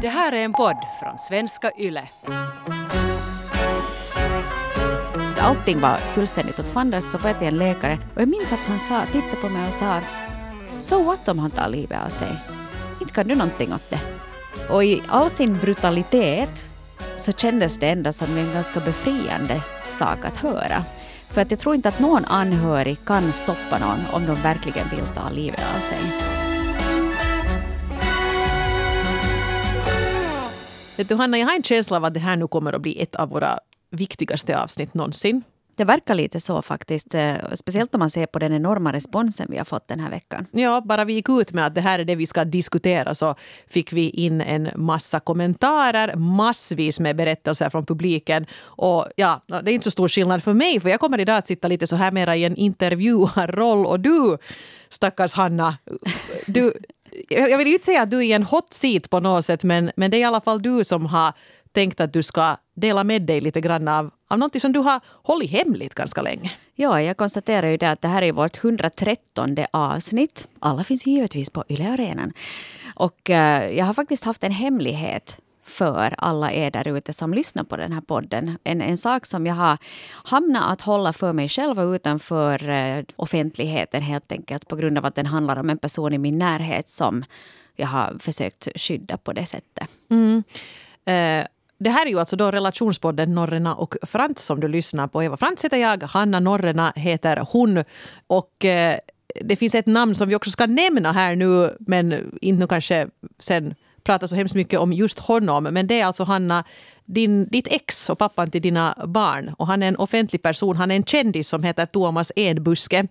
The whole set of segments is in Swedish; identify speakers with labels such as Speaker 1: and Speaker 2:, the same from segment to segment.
Speaker 1: Det här är en podd från svenska YLE.
Speaker 2: Allting var fullständigt åt fanders så var jag till en läkare och jag minns att han sa, tittade på mig och sa Så what om han tar livet av sig? Inte kan du någonting åt det. Och i all sin brutalitet så kändes det ändå som en ganska befriande sak att höra. För att jag tror inte att någon anhörig kan stoppa någon om de verkligen vill ta livet av sig.
Speaker 3: Vet du Hanna, jag har en känsla av att det här nu kommer att bli ett av våra viktigaste avsnitt någonsin.
Speaker 2: Det verkar lite så faktiskt. eh, Speciellt om man ser på den enorma responsen vi har fått den här veckan.
Speaker 3: Ja, bara vi gick ut med att det här är det vi ska diskutera så fick vi in en massa kommentarer, massvis med berättelser från publiken. Och ja, det är inte så stor skillnad för mig för jag kommer idag att sitta lite så här mera i en intervjuarroll och du, stackars Hanna, du, jag vill ju inte säga att du är en hot seat på något sätt men, men det är i alla fall du som har tänkt att du ska dela med dig lite grann av, av något som du har hållit hemligt ganska länge.
Speaker 2: Ja, jag konstaterar ju det att det här är vårt 113 avsnitt. Alla finns givetvis på Yle Arenan. Och eh, jag har faktiskt haft en hemlighet för alla er där ute som lyssnar på den här podden. En, en sak som jag har hamnat att hålla för mig själv och utanför eh, offentligheten helt enkelt på grund av att den handlar om en person i min närhet som jag har försökt skydda på det sättet. Mm.
Speaker 3: Eh, det här är ju alltså då relationspodden Norrena och Frans som du lyssnar på. Eva Frans heter jag, Hanna Norrena heter hon. Och eh, det finns ett namn som vi också ska nämna här nu, men inte nu kanske sen prata så hemskt mycket om just honom. Men det är alltså Hanna, din, ditt ex och pappan till dina barn. Och han är en offentlig person, han är en kändis som heter Thomas Enbuske.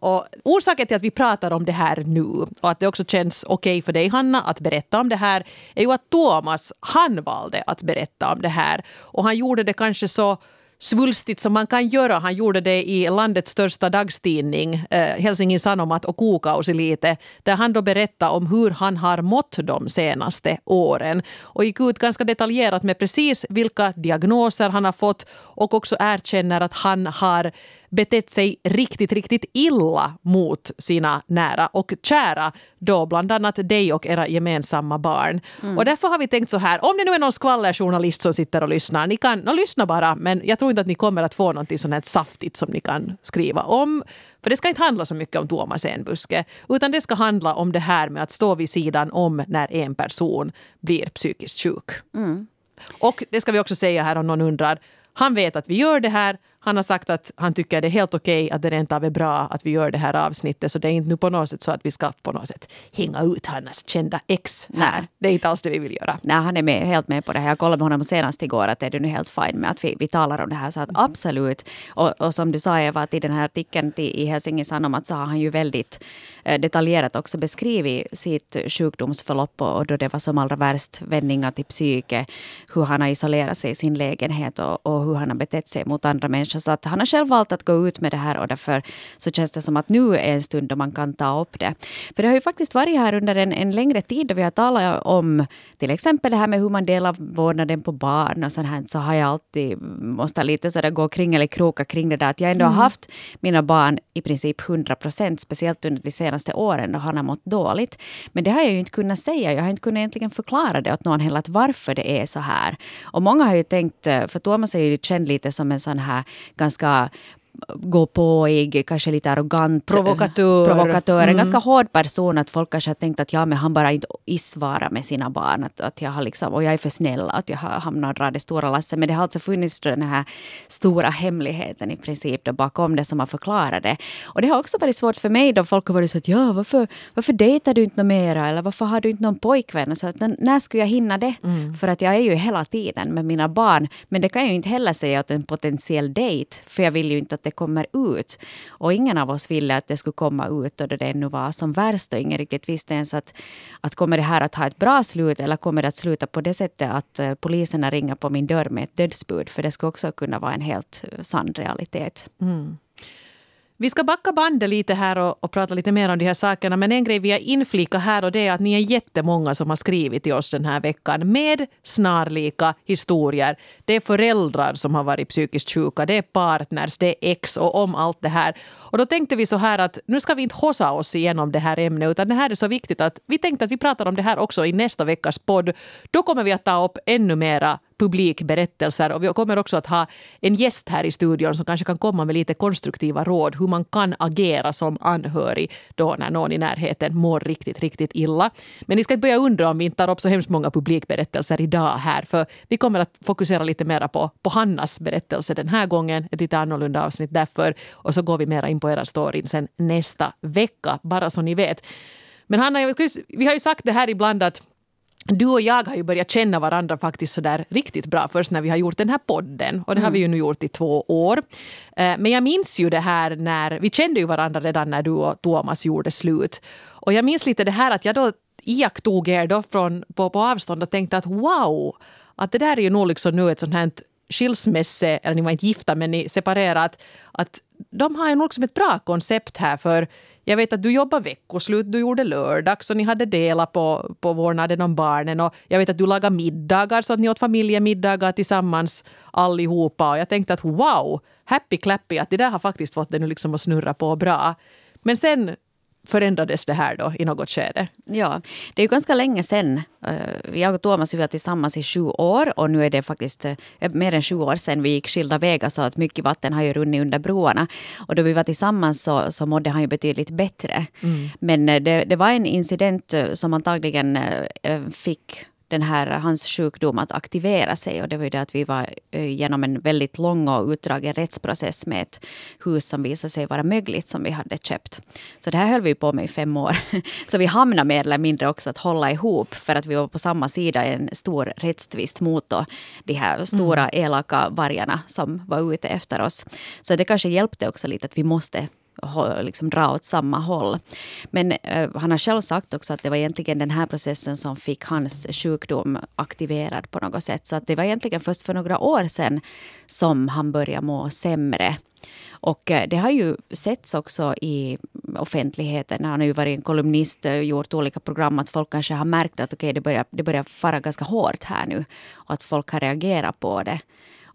Speaker 3: Och orsaken till att vi pratar om det här nu och att det också känns okej för dig Hanna att berätta om det här är ju att Thomas, han valde att berätta om det här. Och han gjorde det kanske så svulstigt som man kan göra. Han gjorde det i landets största dagstidning, eh, Helsingin Sanomat och Kuukausi lite, där han då berättade om hur han har mått de senaste åren och gick ut ganska detaljerat med precis vilka diagnoser han har fått och också erkänner att han har betett sig riktigt, riktigt illa mot sina nära och kära, då bland annat dig och era gemensamma barn. Och därför har vi tänkt så här, om det nu är någon skvallerjournalist som sitter och lyssnar, ni kan no, lyssna bara, men jag tror inte att ni kommer att få något sånt här saftigt som ni kan skriva om. För det ska inte handla så mycket om Thomas Enbuske, utan det ska handla om det här med att stå vid sidan om när en person blir psykiskt sjuk. Och det ska vi också säga här om någon undrar, han vet att vi gör det här. Han har sagt att han tycker det är helt okej att det rent av är bra att vi gör det här avsnittet. Så det är inte nu på något sätt så att vi ska på något sätt hänga ut Hannas kända ex här.
Speaker 2: Nej.
Speaker 3: Det är inte alls det vi vill göra.
Speaker 2: Nej, han är med, helt med på det här. Jag kollade med honom senast igår att är du nu helt fine med att vi, vi talar om det här. Så att absolut. Och, och som du sa Eva, att i den här artikeln till, i Helsingin Sanomat så har han ju väldigt eh, detaljerat också beskrivit sitt sjukdomsförlopp och, och då det var som allra värst, vändningar till psyke, hur han har isolerat sig i sin lägenhet och, och hur han har betett sig mot andra människor. Så att han har själv valt att gå ut med det här och därför så känns det som att nu är en stund då man kan ta upp det. För det har ju faktiskt varit här under en, en längre tid då vi har talat om till exempel det här med hur man delar vårdnaden på barn och sånt här. Så har jag alltid måste lite sådär gå kring eller kroka kring det där att jag ändå har haft mina barn i princip 100 procent, speciellt under de senaste åren då han har mått dåligt. Men det har jag ju inte kunnat säga. Jag har inte kunnat egentligen förklara det åt någon heller, att varför det är så här. Och många har ju tänkt, eh, för Thomas är ju känd lite som en sån här ganska gå påig, kanske lite arrogant.
Speaker 3: Provokatör.
Speaker 2: Provokatör. En
Speaker 3: Mm.
Speaker 2: ganska hård person. Att folk kanske har tänkt att ja, men han bara inte isvarar med sina barn. Att, att jag har liksom, och jag är för snäll. Att jag har hamnat och drar det stora lasset. Men det har alltså funnits den här stora hemligheten i princip då bakom det som har förklarat det. Och det har också varit svårt för mig då folk har varit så att ja, varför, varför dejtar du inte mera? Eller varför har du inte någon pojkvän? Så att, "N- när skulle jag hinna det? För att jag är ju hela tiden med mina barn. Men det kan jag ju inte heller säga åt en potentiell dejt. För jag vill ju inte att det kommer ut. Och ingen av oss ville att det skulle komma ut då det ännu var som värst och ingen riktigt visste ens att, att kommer det här att ha ett bra slut eller kommer det att sluta på det sättet att eh, poliserna ringer på min dörr med ett dödsbud. För det skulle också kunna vara en helt sann realitet. Mm.
Speaker 3: Vi ska backa bandet lite här och, och, prata lite mer om de här sakerna. Men en grej vi har inflika här och det är att ni är jättemånga som har skrivit till oss den här veckan med snarlika historier. Det är föräldrar som har varit psykiskt sjuka, det är partners, det är ex och om allt det här. Och då tänkte vi så här att nu ska vi inte hossa oss igenom det här ämnet utan det här är så viktigt att vi tänkte att vi pratar om det här också i nästa veckas podd. Då kommer vi att ta upp ännu mera publikberättelser och vi kommer också att ha en gäst här i studion som kanske kan komma med lite konstruktiva råd hur man kan agera som anhörig då när någon i närheten mår riktigt, riktigt illa. Men ni ska inte börja undra om vi inte tar upp så hemskt många publikberättelser idag här för vi kommer att fokusera lite mera på, på Hannas berättelse den här gången. Ett lite annorlunda avsnitt därför. Och så går vi mera in på era storyn sen nästa vecka, bara så ni vet. Men Hanna, vi har ju sagt det här ibland att du och jag har ju börjat känna varandra faktiskt sådär riktigt bra först när vi har gjort den här podden. Och det har vi ju mm. nu gjort i två år. Eh, men jag minns ju det här när, vi kände ju varandra redan när du och Thomas gjorde slut. Och jag minns lite det här att jag då iakttog er då från, på, på avstånd och tänkte att wow, att det där är ju nog liksom nu ett sånt här skilsmässe, eller ni var inte gifta men ni separerat, att de har ju nog som ett bra koncept här för jag vet att du jobbar veckoslut, du gjorde lördag så ni hade delat på, på vårdnaden om barnen. Och jag vet att du lagade middagar så att ni åt familjemiddagar tillsammans allihopa. Och jag tänkte att wow, happy clappy att det där har faktiskt fått det nu liksom att snurra på bra. Men sen förändrades det här då i något skede?
Speaker 2: Ja, det är ju ganska länge sedan. Eh, jag och Thomas vi var tillsammans i sju år och nu är det faktiskt eh, mer än sju år sedan vi gick skilda vägar så att mycket vatten har ju runnit under broarna. Och då vi var tillsammans så, så mådde han ju betydligt bättre. Mm. Men eh, det, det var en incident som antagligen fick den här, hans sjukdom att aktivera sig. Och det var ju det att vi var eh, genom en väldigt lång och utdragen rättsprocess med ett hus som visade sig vara mögligt som vi hade köpt. Så det här höll vi på med i fem år. Så vi hamnade mer eller mindre också att hålla ihop för att vi var på samma sida i en stor rättstvist mot då de här stora mm. elaka vargarna som var ute efter oss. Så det kanske hjälpte också lite att vi måste liksom dra åt samma håll. Men eh, han har själv sagt också att det var egentligen den här processen som fick hans sjukdom aktiverad på något sätt. Så att det var egentligen först för några år sedan som han började må sämre. Och eh, det har ju setts också i offentligheten. Han har ju varit en kolumnist och gjort olika program. Att folk kanske har märkt att okay, det, börjar, det börjar fara ganska hårt här nu. Och att folk har reagerat på det.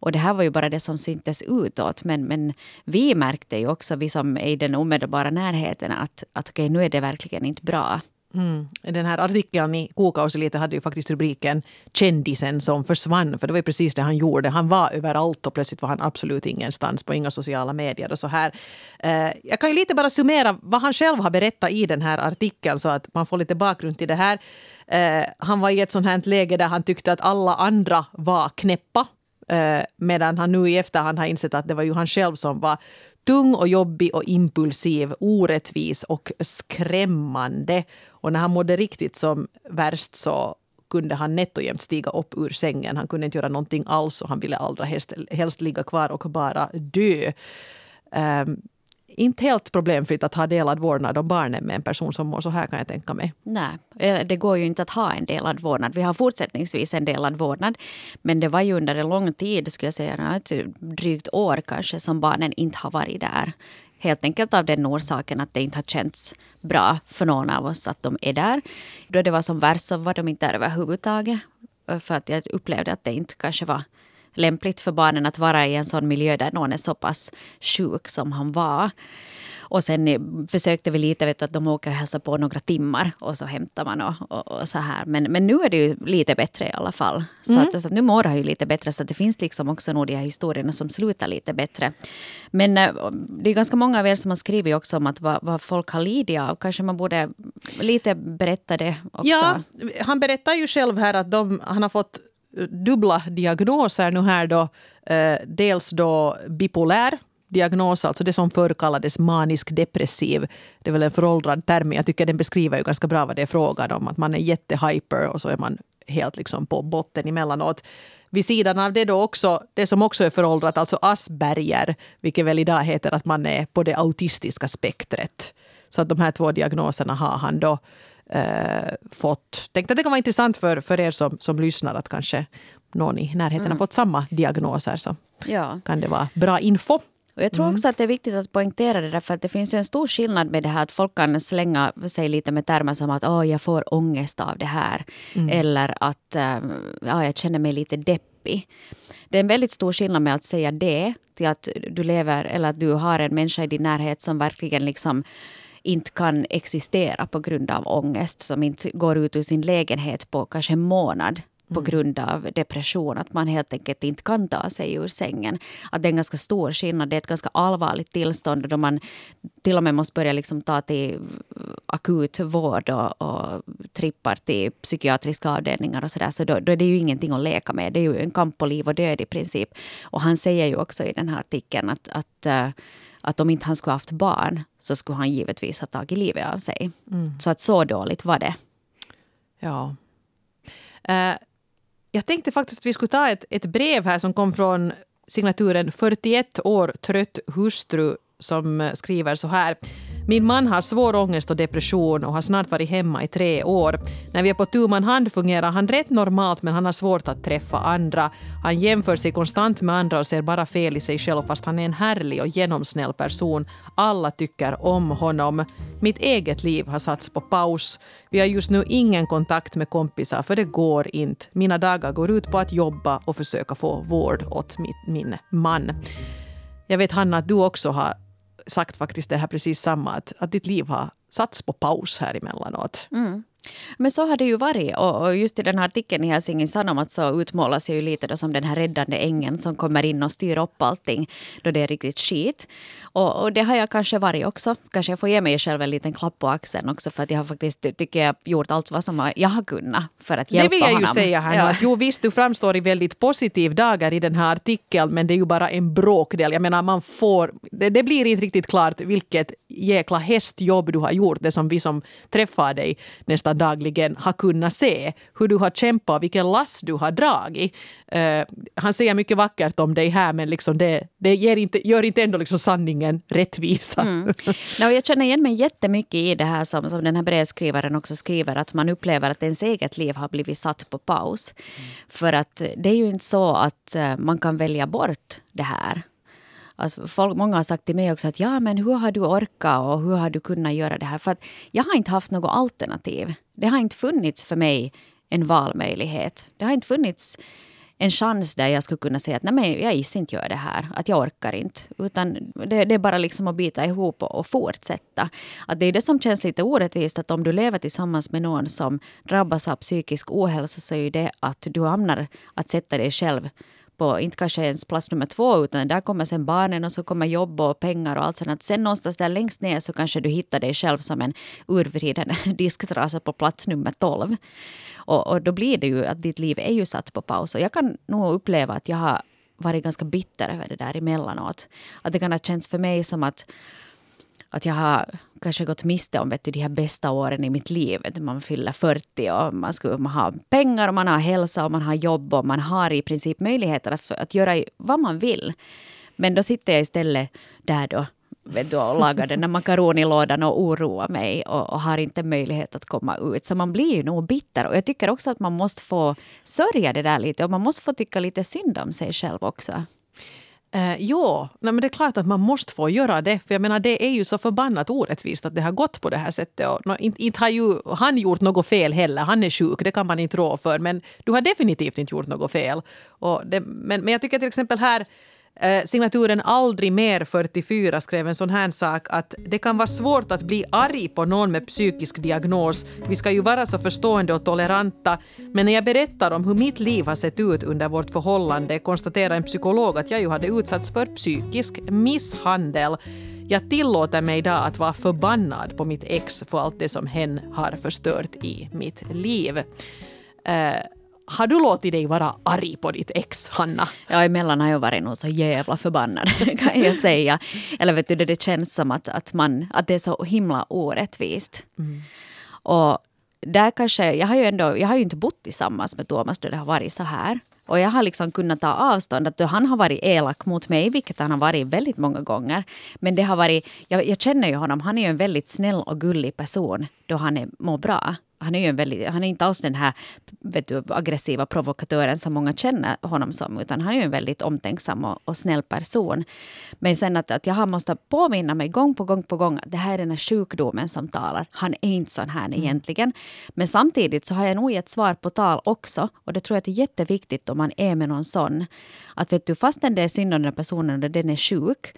Speaker 2: Och det här var ju bara det som syntes utåt. Men, men vi märkte ju också, vi som är i den omedelbara närheten, att, att okay, nu är det verkligen inte bra.
Speaker 3: Mm. Den här artikeln i Kokausi lite hade ju faktiskt rubriken Kändisen som försvann. För det var ju precis det han gjorde. Han var överallt och plötsligt var han absolut ingenstans på inga sociala medier och så här. Eh, jag kan ju lite bara summera vad han själv har berättat i den här artikeln så att man får lite bakgrund till det här. Eh, han var i ett sånt här läge där han tyckte att alla andra var knäppa Eh, medan han nu i efterhand har insett att det var ju han själv som var tung och jobbig och impulsiv, orättvis och skrämmande. Och när han mådde riktigt som värst så kunde han nätt och jämt stiga upp ur sängen. Han kunde inte göra någonting alls och han ville allra helst, helst ligga kvar och bara dö. Um, inte helt problemfritt att ha delad vårdnad om barnen med en person som mår så här kan jag tänka mig.
Speaker 2: Nej, eh, det går ju inte att ha en delad vårdnad. Vi har fortsättningsvis en delad vårdnad. Men det var ju under en lång tid, skulle jag säga, ett drygt år kanske, som barnen inte har varit där. Helt enkelt av den orsaken att det inte har känts bra för någon av oss att de är där. Då det var som värst så var de inte där överhuvudtaget. Eh, för att jag upplevde att det inte kanske var lämpligt för barnen att vara i en sån miljö där någon är så pass sjuk som han var. Och sen försökte vi lite, vet du, att de åker och hälsar på några timmar och så hämtar man och, och, och, så här. Men, men nu är det ju lite bättre i alla fall. Så, mm. att, så att nu mår han ju lite bättre. Så det finns liksom också nog de här historierna som slutar lite bättre. Men äh, det är ganska många av er som har skrivit också om att vad, vad folk har lidit av. Kanske man borde lite berätta det också.
Speaker 3: Ja, han berättar ju själv här att de, han har fått dubbla diagnoser nu här då. Eh, dels då bipolär diagnos, alltså det som förr kallades manisk depressiv. Det är väl en föråldrad term, men jag tycker den beskriver ju ganska bra vad det är frågan om. Att man är jättehyper och så är man helt liksom på botten emellanåt. Vid sidan av det då också, det som också är föråldrat, alltså Asperger, vilket väl idag heter att man är på det autistiska spektret. Så att de här två diagnoserna har han då eh, fått. Tänkte att det kan vara intressant för, för er som, som lyssnar att kanske någon i närheten mm. har fått samma diagnoser. Så ja. kan det vara bra info.
Speaker 2: Och jag tror också att det är viktigt att poängtera det därför att det finns en stor skillnad med det här att folk kan slänga sig lite med termer som att oh, jag får ångest av det här. Eller att uh, ja, jag känner mig lite deppig. Det är en väldigt stor skillnad med att säga det till att du lever eller att du har en människa i din närhet som verkligen liksom inte kan existera på grund av ångest, som inte går ut ur sin lägenhet på kanske en månad på grund av depression, att man helt enkelt inte kan ta sig ur sängen. Att det är en ganska stor skillnad, det är ett ganska allvarligt tillstånd då man till och med måste börja liksom ta till akut vård och, och trippar till psykiatriska avdelningar och sådär. Så då, då är det ju ingenting att leka med. Det är ju en kamp på liv och död i princip. Och han säger ju också i den här artikeln att, att uh, att om inte han skulle haft barn så skulle han givetvis ha tagit livet av sig. Så att så dåligt var det.
Speaker 3: Ja. Uh, jag tänkte faktiskt att vi skulle ta ett, ett brev här som kom från signaturen 41 år trött hustru som skriver så här. Min man har svår ångest och depression och har snart varit hemma i tre år. När vi är på tu man hand fungerar han rätt normalt men han har svårt att träffa andra. Han jämför sig konstant med andra och ser bara fel i sig själv fast han är en härlig och genomsnäll person. Alla tycker om honom. Mitt eget liv har satts på paus. Vi har just nu ingen kontakt med kompisar för det går inte. Mina dagar går ut på att jobba och försöka få vård åt min, min man. Jag vet Hanna att du också har sagt faktiskt det här precis samma, att, att ditt liv har satts på paus här emellanåt.
Speaker 2: Mm. Men så har det ju varit. Och just i den här artikeln i Helsingin Sanomat så utmålas jag ju lite då som den här räddande ängeln som kommer in och styr upp allting då det är riktigt skit. Och, och, det har jag kanske varit också. Kanske jag får ge mig själv en liten klapp på axeln också för att jag har faktiskt, tycker jag, gjort allt vad som jag har kunnat för att hjälpa honom.
Speaker 3: Det vill jag ju
Speaker 2: honom.
Speaker 3: säga här ja. att jo visst, du framstår i väldigt positiv dagar i den här artikeln men det är ju bara en bråkdel. Jag menar man får, det, det blir inte riktigt klart vilket jäkla hästjobb du har gjort. Det som vi som träffar dig nästan dagligen har kunnat se. Hur du har kämpat vilken last du har dragit. Uh, han säger mycket vackert om dig här men liksom det, det ger inte, gör inte ändå liksom sanningen rättvisa. Mm.
Speaker 2: No, jag känner igen mig jättemycket i det här som, som den här brevskrivaren också skriver att man upplever att ens eget liv har blivit satt på paus. Mm. För att det är ju inte så att uh, man kan välja bort det här. Alltså folk, många har sagt till mig också att ja, men hur har du orkat och hur har du kunnat göra det här? För att jag har inte haft något alternativ. Det har inte funnits för mig en valmöjlighet. Det har inte funnits en chans där jag skulle kunna säga att nej men jag gissar inte göra det här, att jag orkar inte. Utan det, det, är bara liksom att bita ihop och, och fortsätta. Att det är det som känns lite orättvist att om du lever tillsammans med någon som drabbas av psykisk ohälsa så är det att du hamnar att sätta dig själv på, inte kanske ens plats nummer två, utan där kommer sen barnen och så kommer jobb och pengar och allt sånt. Sen någonstans där längst ner så kanske du hittar dig själv som en urvriden disktrasa på plats nummer tolv. Och, och då blir det ju att ditt liv är ju satt på paus. Och jag kan nog uppleva att jag har varit ganska bitter över det där emellanåt. Att det kan ha känts för mig som att att jag har kanske gått miste om vet du, de här bästa åren i mitt liv. Man fyller 40 och man, ska, man har pengar och man har hälsa och man har jobb och man har i princip möjligheter att, att göra vad man vill. Men då sitter jag istället där då vet du, och lagar den där makaronilådan och oroar mig och, och, har inte möjlighet att komma ut. Så man blir ju nog bitter. Och jag tycker också att man måste få sörja det där lite och man måste få tycka lite synd om sig själv också.
Speaker 3: Eh, uh, jo, Nej, men det är klart att man måste få göra det. För jag menar, det är ju så förbannat orättvist att det har gått på det här sättet. Och, no, inte, inte har ju han gjort något fel heller. Han är sjuk, det kan man inte rå för. Men du har definitivt inte gjort något fel. Och det, men, men jag tycker till exempel här Eh, signaturen Aldrig mer 44 skrev en sån här sak att det kan vara svårt att bli arg på någon med psykisk diagnos. Vi ska ju vara så förstående och toleranta. Men när jag berättar om hur mitt liv har sett ut under vårt förhållande konstaterar en psykolog att jag ju hade utsatts för psykisk misshandel. Jag tillåter mig idag att vara förbannad på mitt ex för allt det som hen har förstört i mitt liv. Uh, har du låtit dig vara arg på ditt ex, Hanna?
Speaker 2: Ja, emellan har jag varit nog så jävla förbannad, kan jag säga. Eller vet du, det känns som att, att, man, att det är så himla orättvist. Mm. Och där kanske, jag har ju ändå, jag har ju inte bott tillsammans med Thomas då det har varit så här. Och jag har liksom kunnat ta avstånd. Att han har varit elak mot mig, vilket han har varit väldigt många gånger. Men det har varit, jag, jag känner ju honom, han är ju en väldigt snäll och gullig person då han är, mår bra. Han är ju en väldigt, han är inte alls den här vet du, aggressiva provokatören som många känner honom som, utan han är ju en väldigt omtänksam och, och snäll person. Men sen att, att jag måste påminna mig gång på gång på gång att det här är den här sjukdomen som talar. Han är inte sån här mm. egentligen. Men samtidigt så har jag nog gett svar på tal också. Och det tror jag att är jätteviktigt om man är med någon sån. Att vet du, fastän det är synd om den personen och den är sjuk,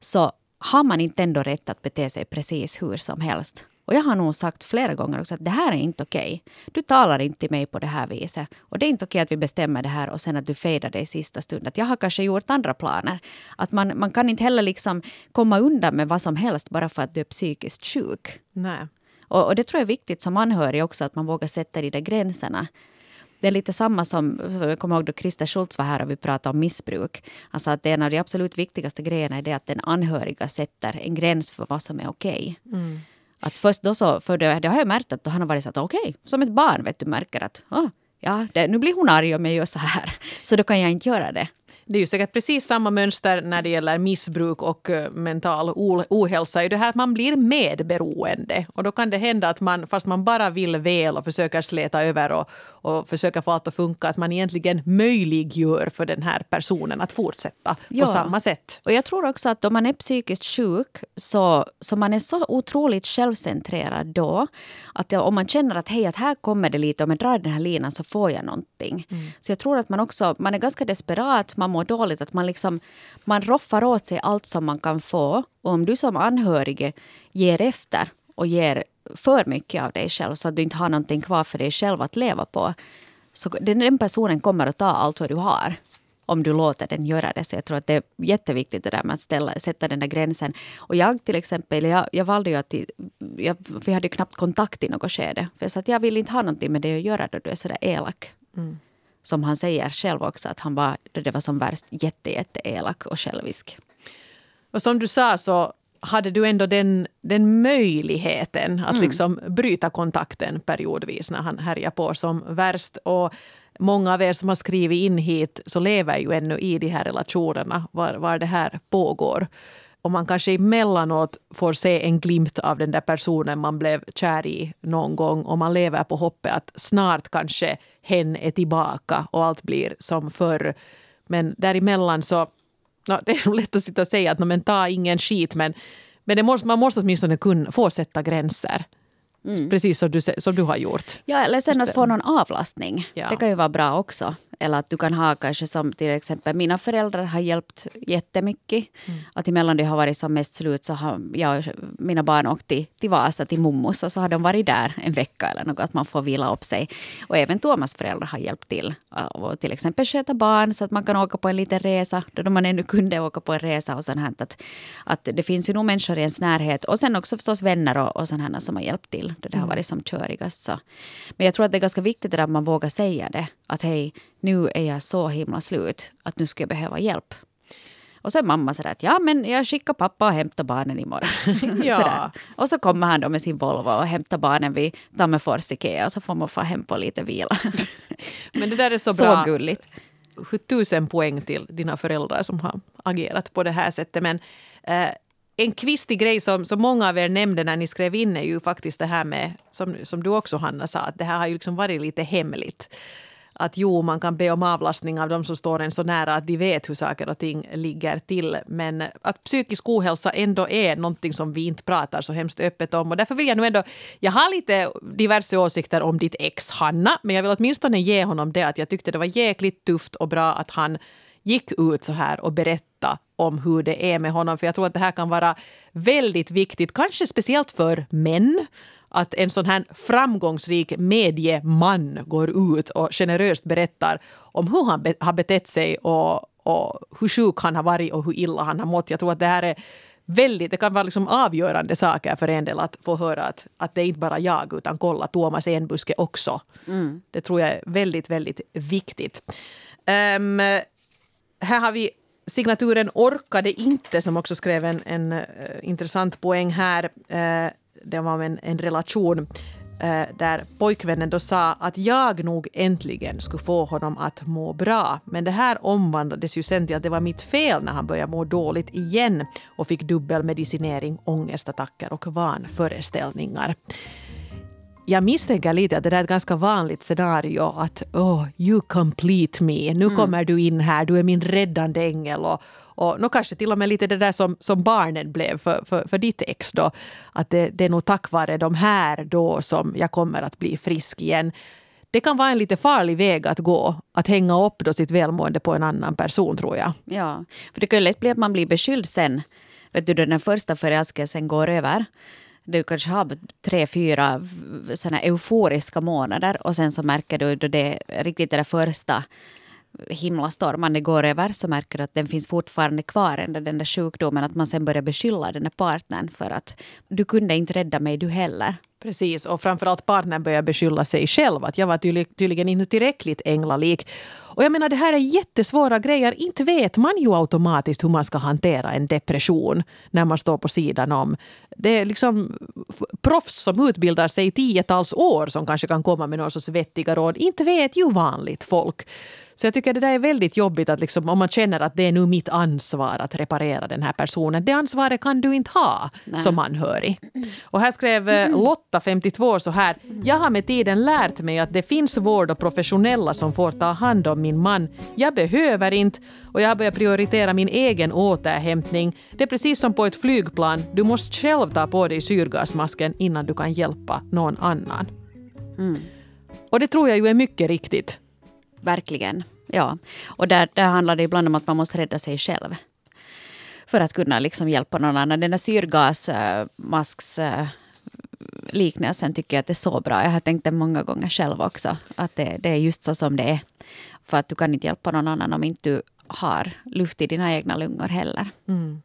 Speaker 2: så har man inte ändå rätt att bete sig precis hur som helst. Och jag har nog sagt flera gånger också att det här är inte okej. Okay. Du talar inte till mig på det här viset. Och det är inte okej okay att vi bestämmer det här och sen att du fejdar det i sista stund. Att jag har kanske gjort andra planer. Att man, man kan inte heller liksom komma undan med vad som helst bara för att du är psykiskt sjuk.
Speaker 3: Nej.
Speaker 2: Och, och det tror jag är viktigt som anhörig också, att man vågar sätta de där gränserna. Det är lite samma som, jag kommer ihåg då Christer Schultz var här och vi pratade om missbruk. Han sa att en av de absolut viktigaste grejerna är det att den anhöriga sätter en gräns för vad som är okej. Okay. Mm. Att först då så, för det, det har jag märkt att då han har varit så att okej, okay, som ett barn vet du märker att oh, ja, det, nu blir hon arg om jag gör så här. Så då kan jag inte göra det.
Speaker 3: Det är ju säkert precis samma mönster när det gäller missbruk och eh, mental ohälsa. Det här att man blir medberoende. Och då kan det hända att man, fast man bara vill väl och försöker släta över och, och försöka få allt att funka, att man egentligen möjliggör för den här personen att fortsätta ja. på samma sätt.
Speaker 2: Och jag tror också att om man är psykiskt sjuk så, så man är så otroligt självcentrerad då att om man känner att hej, att här kommer det lite, om jag drar den här linan så får jag någonting. Mm. Så jag tror att man också, man är ganska desperat, man mår dåligt, att man liksom, man roffar åt sig allt som man kan få. Och om du som anhörig ger efter och ger för mycket av dig själv så att du inte har någonting kvar för dig själv att leva på. Så den personen kommer att ta allt vad du har om du låter den göra det. Så jag tror att det är jätteviktigt det där med att ställa, sätta den där gränsen. Och jag till exempel, jag, jag valde ju att... Jag, vi hade knappt kontakt i något skede. För jag sa att jag vill inte ha någonting med det att göra då du är sådär elak. Mm. Som han säger själv också, att han var, då det var som värst jätte, jätte elak och självisk.
Speaker 3: Och som du sa så hade du ändå den, den möjligheten att mm. liksom bryta kontakten periodvis när han härjar på som värst. Och många av er som har skrivit in hit så lever ju ännu i de här relationerna var, var det här pågår. Och man kanske emellanåt får se en glimt av den där personen man blev kär i någon gång och man lever på hoppet att snart kanske hen är tillbaka och allt blir som förr. Men däremellan så no, det är lätt att sitta och säga att no, men ta ingen skit men, men det måste, man måste åtminstone kunna få sätta gränser. Mm. Precis som du, som du har gjort.
Speaker 2: Ja, eller sen att få någon avlastning. Ja. Det kan ju vara bra också. Eller att du kan ha kanske som till exempel mina föräldrar har hjälpt jättemycket. Mm. Att emellan de har varit som mest slut så har jag och mina barn åkt till, till Vasa till mommos och så har de varit där en vecka eller något. Att man får vila upp sig. Och även Thomas föräldrar har hjälpt till. Och till exempel sköta barn så att man kan åka på en liten resa. Då man ännu kunde åka på en resa och sånt här. Att, att det finns ju nog människor i ens närhet. Och sen också förstås vänner och, och sådana som har hjälpt till. Då det har mm. varit som körigast. Så. Men jag tror att det är ganska viktigt att man vågar säga det. Att hej, nu är jag så himla slut att nu ska jag behöva hjälp. Och så är mamma sådär att ja men jag skickar pappa och hämtar barnen imorgon. ja. Och så kommer han då med sin Volvo och hämtar barnen vid Tammerfors Ikea och så får man få hem på lite vila.
Speaker 3: men det där är så, så bra. gulligt. Tusen poäng till dina föräldrar som har agerat på det här sättet. Men eh, en kvistig grej som, som många av er nämnde när ni skrev in är ju faktiskt det här med, som, som du också Hanna sa, att det här har ju liksom varit lite hemligt att jo, man kan be om avlastning av de som står en så nära att de vet hur saker och ting ligger till. Men att psykisk ohälsa ändå är någonting som vi inte pratar så hemskt öppet om. Och därför vill jag nu ändå... Jag har lite diverse åsikter om ditt ex, Hanna. Men jag vill åtminstone ge honom det att jag tyckte det var jäkligt tufft och bra att han gick ut så här och berättade om hur det är med honom. För jag tror att det här kan vara väldigt viktigt, kanske speciellt för män att en sån här framgångsrik medieman går ut och generöst berättar om hur han har betett sig och, och hur sjuk han har varit och hur illa han har mått. Jag tror att det här är väldigt, det kan vara liksom avgörande saker för en del att få höra att, att det är inte bara jag utan kolla Thomas Enbuske också. Mm. Det tror jag är väldigt, väldigt viktigt. Um, här har vi signaturen Orkade inte som också skrev en, en uh, intressant poäng här. Uh, det var en, en relation uh, där pojkvännen då sa att jag nog äntligen skulle få honom att må bra. Men det här omvandlades ju sen till att det var mitt fel när han började må dåligt igen och fick dubbelmedicinering, ångestattacker och vanföreställningar jag misstänker lite att det där är ett ganska vanligt scenario. Att oh, you complete me. Nu mm. kommer du in här, du är min räddande ängel. Och, och nu kanske till och med lite det där som, som barnen blev för, för, för ditt ex. Då. Att det, det är nog tack vare de här då som jag kommer att bli frisk igen. Det kan vara en lite farlig väg att gå, att hänga upp då sitt välmående på en annan person tror jag.
Speaker 2: Ja, för det kan lätt bli att man blir beskylld sen. Vet du, den första förälskelsen går över du kanske har tre, fyra såna euforiska månader och sen så märker du då det riktigt det första himlastormen det går över så märker du att den finns fortfarande kvar, ändå den där sjukdomen. Att man sen börjar beskylla den där partnern för att du kunde inte rädda mig du heller.
Speaker 3: Precis, och framförallt partnern börjar beskylla sig själv. Att jag var tydligen inte tillräckligt änglalik. Och jag menar det här är jättesvåra grejer. Inte vet man ju automatiskt hur man ska hantera en depression när man står på sidan om. Det är liksom proffs som utbildar sig i tiotals år som kanske kan komma med några sorts vettiga råd. Inte vet ju vanligt folk. Så jag tycker det där är väldigt jobbigt att liksom, om man känner att det är nu mitt ansvar att reparera den här personen. Det ansvaret kan du inte ha Nej. som anhörig. Och här skrev eh, Lotta, 52, så här. Jag har med tiden lärt mig att det finns vård och professionella som får ta hand om min man. Jag behöver inte och jag har börjat prioritera min egen återhämtning. Det är precis som på ett flygplan. Du måste själv ta på dig syrgasmasken innan du kan hjälpa någon annan. Mm. Och det tror jag ju är mycket riktigt.
Speaker 2: Verkligen. Ja. Och där, där handlar det ibland om att man måste rädda sig själv. För att kunna liksom hjälpa någon annan. Den där syrgasmasks liknelsen tycker jag att det är så bra. Jag har tänkt det många gånger själv också. Att det, det är just så som det är. För att du kan inte hjälpa någon annan om inte du har luft i dina egna lungor heller. Mm.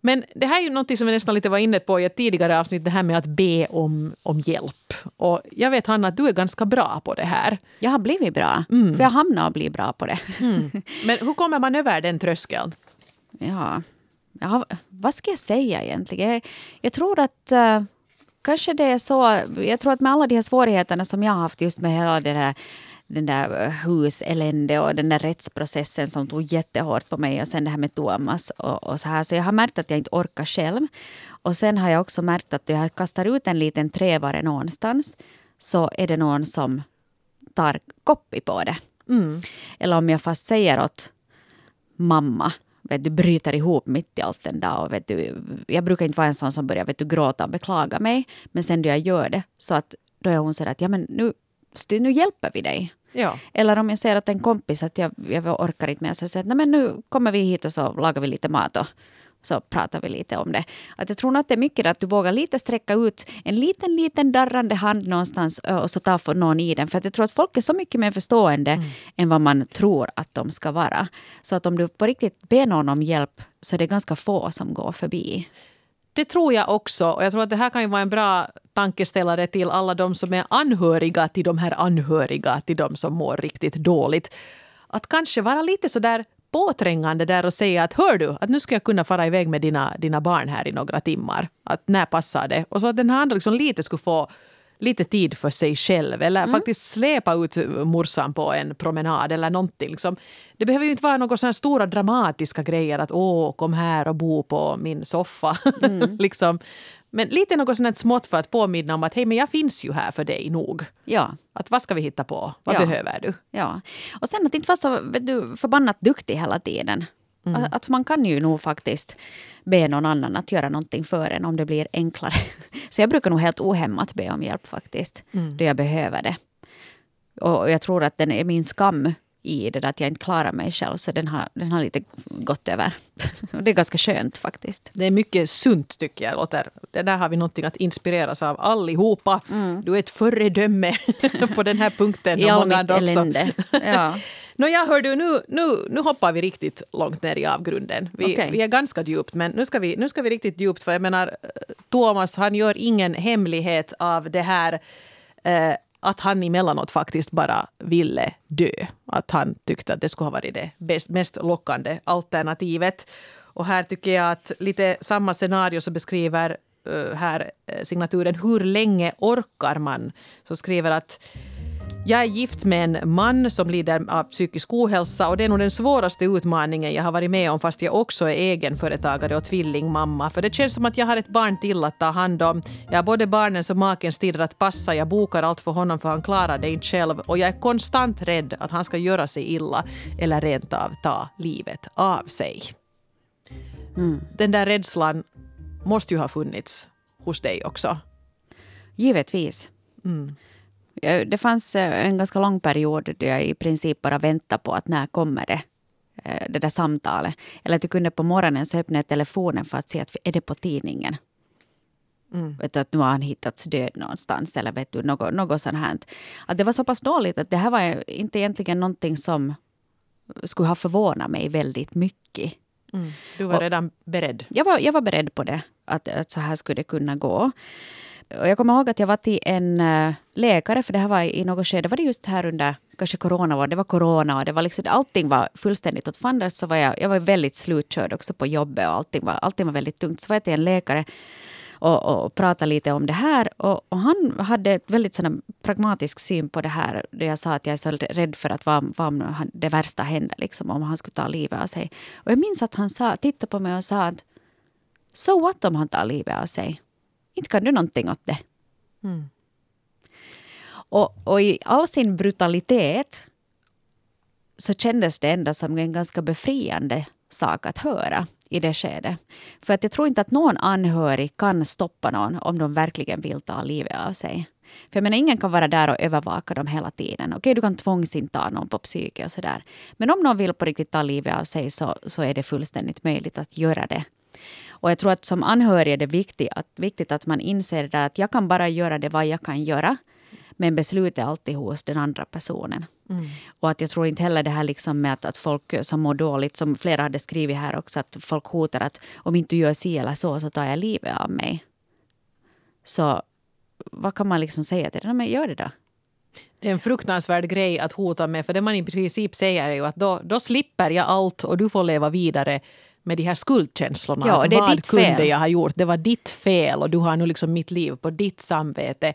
Speaker 3: Men det här är ju något som vi nästan lite var inne på i ett tidigare avsnitt, det här med att be om, om hjälp. Och jag vet Hanna att du är ganska bra på det här.
Speaker 2: Jag har blivit bra, mm. för jag hamnar att bli bra på det. Mm.
Speaker 3: Men hur kommer man över den tröskeln?
Speaker 2: Ja, ja vad ska jag säga egentligen? Jag, jag tror att uh, kanske det är så, jag tror att med alla de här svårigheterna som jag har haft just med hela det där den där eh, huselände och den där rättsprocessen som tog jättehårt på mig och sen det här med Thomas och, och, så här. Så jag har märkt att jag inte orkar själv. Och sen har jag också märkt att jag kastar ut en liten trävare någonstans så är det någon som tar koppi på det. Mm. Eller om jag fast säger åt mamma vet du, bryter ihop mitt i allt den där. Och vet du, jag brukar inte vara en sån som börjar vet du, gråta och beklaga mig. Men sen då jag gör det så att då är hon så att ja, men nu, nu hjälper vi dig. Ja. Eller om jag ser att en kompis att jag, jag orkar inte mer så säger jag att nu kommer vi hit och så lagar vi lite mat och så pratar vi lite om det. Att jag tror att det är mycket att du vågar lite sträcka ut en liten, liten darrande hand någonstans och så tar någon i den. För att jag tror att folk är så mycket mer förstående mm. än vad man tror att de ska vara. Så att om du på riktigt ber någon om hjälp så är det ganska få som går förbi.
Speaker 3: Det tror jag också. Och jag tror att det här kan ju vara en bra tankeställare till alla de som är anhöriga till de här anhöriga till de som mår riktigt dåligt. Att kanske vara lite så där påträngande där och säga att hör du, att nu ska jag kunna fara iväg med dina, dina barn här i några timmar. Att när passar det? Och så att den här andra liksom lite skulle få lite tid för sig själv eller mm. faktiskt släpa ut morsan på en promenad eller någonting. Liksom. Det behöver ju inte vara några sådana stora dramatiska grejer att åh, kom här och bo på min soffa. Mm. liksom. Men lite något sånt smått för att påminna om att hej, men jag finns ju här för dig nog.
Speaker 2: Ja.
Speaker 3: Att vad ska vi hitta på? Vad ja. behöver du?
Speaker 2: Ja. Och sen att inte vara så du, förbannat duktig hela tiden. Mm. Att, man kan ju nog faktiskt be någon annan att göra någonting för en om det blir enklare. Så jag brukar nog helt ohämmat be om hjälp faktiskt, mm. då jag behöver det. Och jag tror att den är min skam i det där att jag inte klarar mig själv. Så den har, den har lite gått över. det är ganska skönt faktiskt.
Speaker 3: Det är mycket sunt tycker jag. Låter. Det där har vi någonting att inspireras av allihopa. Mm. Du är ett föredöme på den här punkten.
Speaker 2: I all mitt elände. Ja.
Speaker 3: Nåja, hör du, nu, nu, nu hoppar vi riktigt långt ner i avgrunden. Vi, okay. vi är ganska djupt, men nu ska, vi, nu ska vi riktigt djupt. För jag menar, Thomas, han gör ingen hemlighet av det här eh, att han emellanåt faktiskt bara ville dö. Att han tyckte att det skulle ha varit det bäst, mest lockande alternativet. Och här tycker jag att lite samma scenario så beskriver uh, här uh, signaturen Hur länge orkar man? Så skriver att Jag är gift med en man som lider av psykisk ohälsa och det är nog den svåraste utmaningen jag har varit med om fast jag också är egenföretagare och tvillingmamma. För det känns som att jag har ett barn till att ta hand om. Jag har både barnens och makens tider att passa. Jag bokar allt för honom för han klarar det inte själv. Och jag är konstant rädd att han ska göra sig illa eller rent av ta livet av sig. Mm. Den där rädslan måste ju ha funnits hos dig också.
Speaker 2: Givetvis. Mm. Det fanns eh, en ganska lång period då jag i princip bara väntade på att när kommer det eh, det där samtalet. Eller att jag kunde på morgonen så öppna telefonen för att se att är det på tidningen. Mm. Vet du, att nu har han hittats död någonstans eller vet du, något, något sånt här. Att det var så pass dåligt att det här var inte egentligen någonting som skulle ha förvånat mig väldigt mycket.
Speaker 3: Mm. Du var och, redan beredd?
Speaker 2: Jag var, jag var beredd på det, att, att så här skulle det kunna gå. Och jag kommer ihåg att jag var till en eh, läkare, för det här var i något skede, var det just här under kanske corona, det var corona och det var liksom, allting var fullständigt åt fanders. Så var jag, jag var väldigt slutkörd också på jobbet och allting var, allting var väldigt tungt. Så var jag till en läkare och, och pratade lite om det här. Och, och han hade ett väldigt sån pragmatisk syn på det här. Där jag sa att jag är så rädd för att vad, vad det värsta händer, liksom, om han skulle ta livet av sig. Och jag minns att han sa, tittade på mig och sa att so what om han tar livet av sig? Inte kan du någonting åt det. Mm. Och, och i all sin brutalitet så kändes det ändå som en ganska befriande sak att höra i det skedet. För att jag tror inte att någon anhörig kan stoppa någon om de verkligen vill ta livet av sig. För jag menar, ingen kan vara där och övervaka dem hela tiden. Okej, du kan tvångsinta någon på psyke och sådär. Men om någon vill på riktigt ta livet av sig så, så är det fullständigt möjligt att göra det. Och jag tror att som anhörig är det viktigt att, viktigt att man inser det att jag kan bara göra det vad jag kan göra. Men beslutet är alltid hos den andra personen. Mm. Och att jag tror inte heller det här liksom med att, att folk som mår dåligt, som flera hade skrivit här också, att folk hotar att om inte du gör si eller så, så tar jag livet av mig. Så vad kan man liksom säga till det? Men gör det då.
Speaker 3: Det är en fruktansvärd grej att hota med, för det man i princip säger är ju att då, då slipper jag allt och du får leva vidare med de här skuldkänslorna.
Speaker 2: Ja, det är
Speaker 3: vad
Speaker 2: ditt
Speaker 3: kunde
Speaker 2: fel.
Speaker 3: jag ha gjort? Det var ditt fel och du har nu liksom mitt liv på ditt samvete.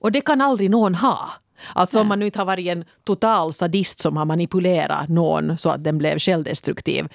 Speaker 3: Och det kan aldrig någon ha. Alltså Nej. om man nu inte har varit en total sadist som har manipulerat någon så att den blev självdestruktiv.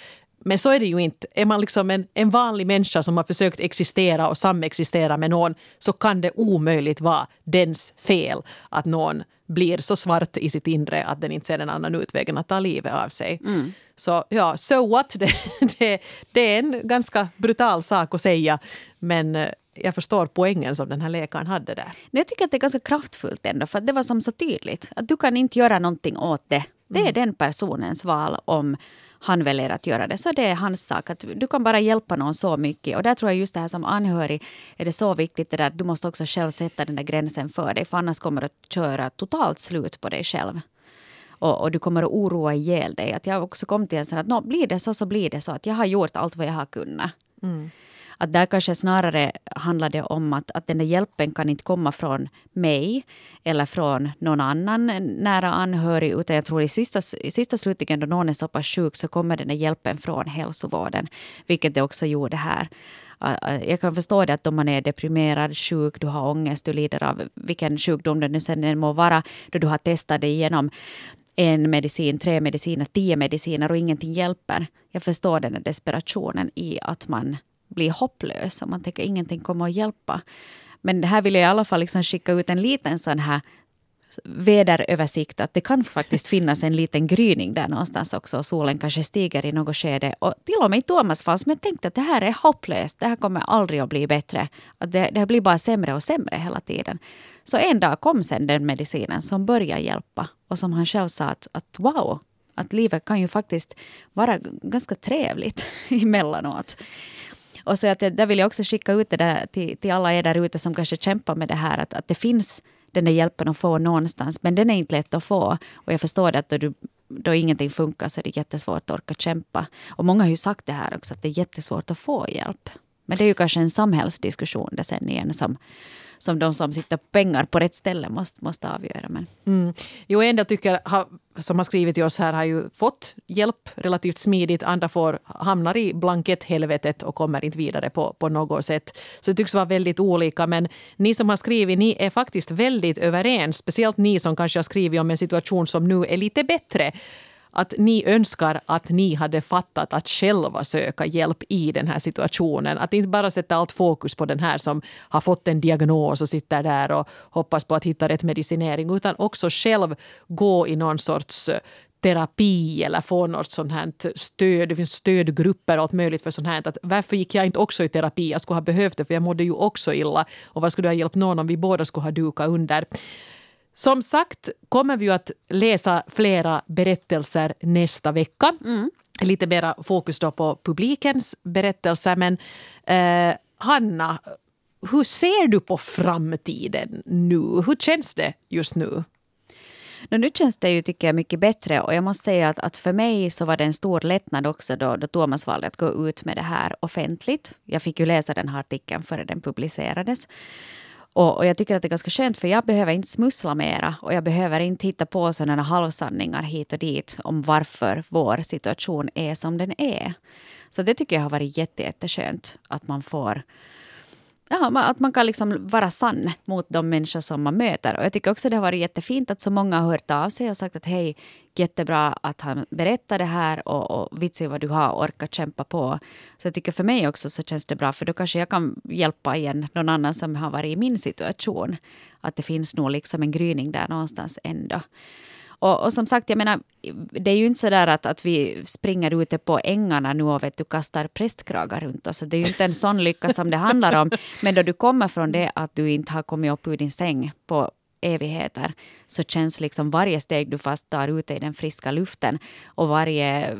Speaker 3: Men så är det ju inte. Är man liksom en, en vanlig människa som har försökt existera och samexistera med någon så kan det omöjligt vara dens fel att någon blir så svart i sitt inre att den inte ser en annan utväg än att ta livet av sig. Mm. Så ja, so what? Det, det, det, är en ganska brutal sak att säga. Men eh, jag förstår poängen som den här läkaren hade där.
Speaker 2: Jag tycker att det är ganska kraftfullt ändå, för det var som så tydligt. Att du kan inte göra någonting åt det. Det är mm. den personens val om han väljer att göra det. Så det är hans sak. Att du kan bara hjälpa någon så mycket. Och där tror jag just det här som anhörig är det så viktigt det där att du måste också själv sätta den där gränsen för dig. För annars kommer du att köra totalt slut på dig själv. Och, och, du kommer att oroa ihjäl dig. Att jag också kom till en sån att blir det så så blir det så. Att jag har gjort allt vad jag har kunnat. Mm. Att där kanske snarare handlar det om att, att den där hjälpen kan inte komma från mig eller från någon annan nära anhörig. Utan jag tror i sista, i sista slutligen då någon är så pass sjuk så kommer den där hjälpen från hälsovården. Vilket det också gjorde här. Jag kan förstå det att om man är deprimerad, sjuk, du har ångest, du lider av vilken sjukdom det nu sen må vara, då du har testat det igenom en medicin, tre mediciner, tio mediciner och ingenting hjälper. Jag förstår den här desperationen i att man blir hopplös och man tänker ingenting kommer att hjälpa. Men här vill jag i alla fall liksom skicka ut en liten sån här väderöversikt att det kan faktiskt finnas en liten gryning där någonstans också. Solen kanske stiger i något skede. Och till och med i Thomas fall, som jag tänkte att det här är hopplöst. Det här kommer aldrig att bli bättre. Att det, det blir bara sämre och sämre hela tiden. Så en dag kom sen den medicinen som började hjälpa. Och som han själv sa att, att wow, att livet kan ju faktiskt vara ganska trevligt emellanåt. Och så att, där vill jag också skicka ut det där till, till alla er där ute som kanske kämpar med det här. Att, att det finns den där hjälpen att få någonstans. Men den är inte lätt att få. Och jag förstår det att då, du, då ingenting funkar så är det jättesvårt att orka kämpa. Och många har ju sagt det här också, att det är jättesvårt att få hjälp. Men det är ju kanske en samhällsdiskussion det sen igen som, som de som sitter på pengar på rätt ställe måste, måste avgöra. Men.
Speaker 3: Mm. Jo, en del tycker, som har skrivit till oss här har ju fått hjälp relativt smidigt. Andra får, hamnar i blanketthelvetet och kommer inte vidare på, på något sätt. Så det tycks vara väldigt olika. Men ni som har skrivit, ni är faktiskt väldigt överens. Speciellt ni som kanske har skrivit om en situation som nu är lite bättre att ni önskar att ni hade fattat att själva söka hjälp i den här situationen. Att inte bara sätta allt fokus på den här som har fått en diagnos och sitter där och hoppas på att hitta rätt medicinering utan också själv gå i någon sorts eh, terapi eller få något sånt här stöd. Det finns stödgrupper och allt möjligt för sånt här. Att varför gick jag inte också i terapi? Jag skulle ha behövt det för jag mådde ju också illa. Och vad skulle ha hjälpt någon om vi båda skulle ha dukat under? Som sagt kommer vi att läsa flera berättelser nästa vecka. Mm. Lite mera fokus då på publikens berättelser. Men eh, Hanna, hur ser du på framtiden nu? Hur känns det just nu?
Speaker 2: No, nu känns det ju, tycker jag, mycket bättre. Och jag måste säga att, att för mig så var det en stor lättnad också då, då Thomas valde att gå ut med det här offentligt. Jag fick ju läsa den här artikeln före den publicerades. Och, och, jag tycker att det är ganska skönt för jag behöver inte smussla mera och jag behöver inte hitta på sådana halvsanningar hit och dit om varför vår situation är som den är. Så det tycker jag har varit jätteskönt att man får ja, att man kan liksom vara sann mot de människor som man möter. Och jag tycker också det har varit jättefint att så många har hört av sig och sagt att hej, jättebra att han berättar det här och, och vitsig vad du har orkat kämpa på. Så jag tycker för mig också så känns det bra för då kanske jag kan hjälpa igen någon annan som har varit i min situation. Att det finns nog liksom en gryning där någonstans ändå. Och, och, som sagt, jag menar, det är ju inte så där att, att vi springer ute på ängarna nu och vet du, kastar prästkragar runt oss. Det är ju inte en sån lycka som det handlar om. Men då du kommer från det att du inte har kommit upp ur din säng på evigheter så känns liksom varje steg du fast tar ute i den friska luften och varje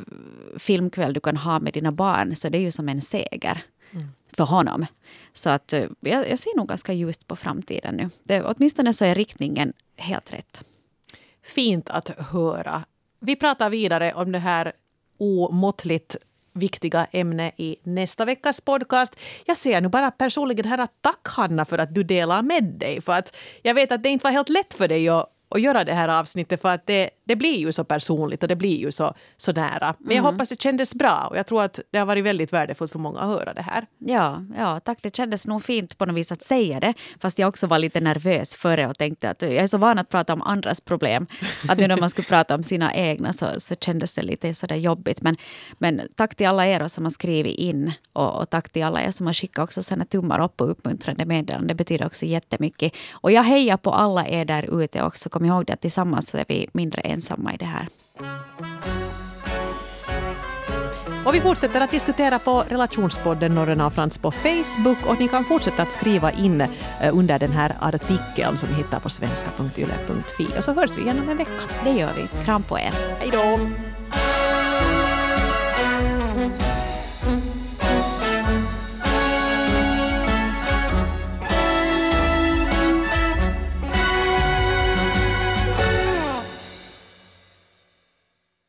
Speaker 2: filmkväll du kan ha med dina barn så det är ju som en seger. Mm. för honom. Så att eh, jag, jag, ser nog ganska ljust på framtiden nu. Det, åtminstone så är riktningen helt rätt.
Speaker 3: Fint att höra. Vi pratar vidare om det här omåttligt viktiga ämne i nästa veckas podcast. Jag ser nu bara personligen här att tack Hanna för att du delar med dig. För att jag vet att det inte var helt lätt för dig att att göra det här avsnittet för att det, det blir ju så personligt och det blir ju så, så nära. Men jag mm. hoppas det kändes bra och jag tror att det har varit väldigt värdefullt för många att höra det här.
Speaker 2: Ja, ja tack. Det kändes nog fint på något vis att säga det. Fast jag också var lite nervös före och tänkte att jag är så van att prata om andras problem. Att nu när man skulle prata om sina egna så, så kändes det lite sådär jobbigt. Men, men tack till alla er som har skrivit in och, och tack till alla er som har skickat också sina tummar upp och uppmuntrande meddelanden. Det betyder också jättemycket. Och jag hejar på alla er där ute också. Kom ihåg det att tillsammans så är vi mindre ensamma i det här.
Speaker 3: Och vi fortsätter att diskutera på relationspodden Norrena och Frans på Facebook och ni kan fortsätta att skriva in eh, under den här artikeln som vi hittar på svenska.yle.fi och så hörs vi igen om en vecka.
Speaker 2: Det gör vi. Kram på er.
Speaker 3: Hej då!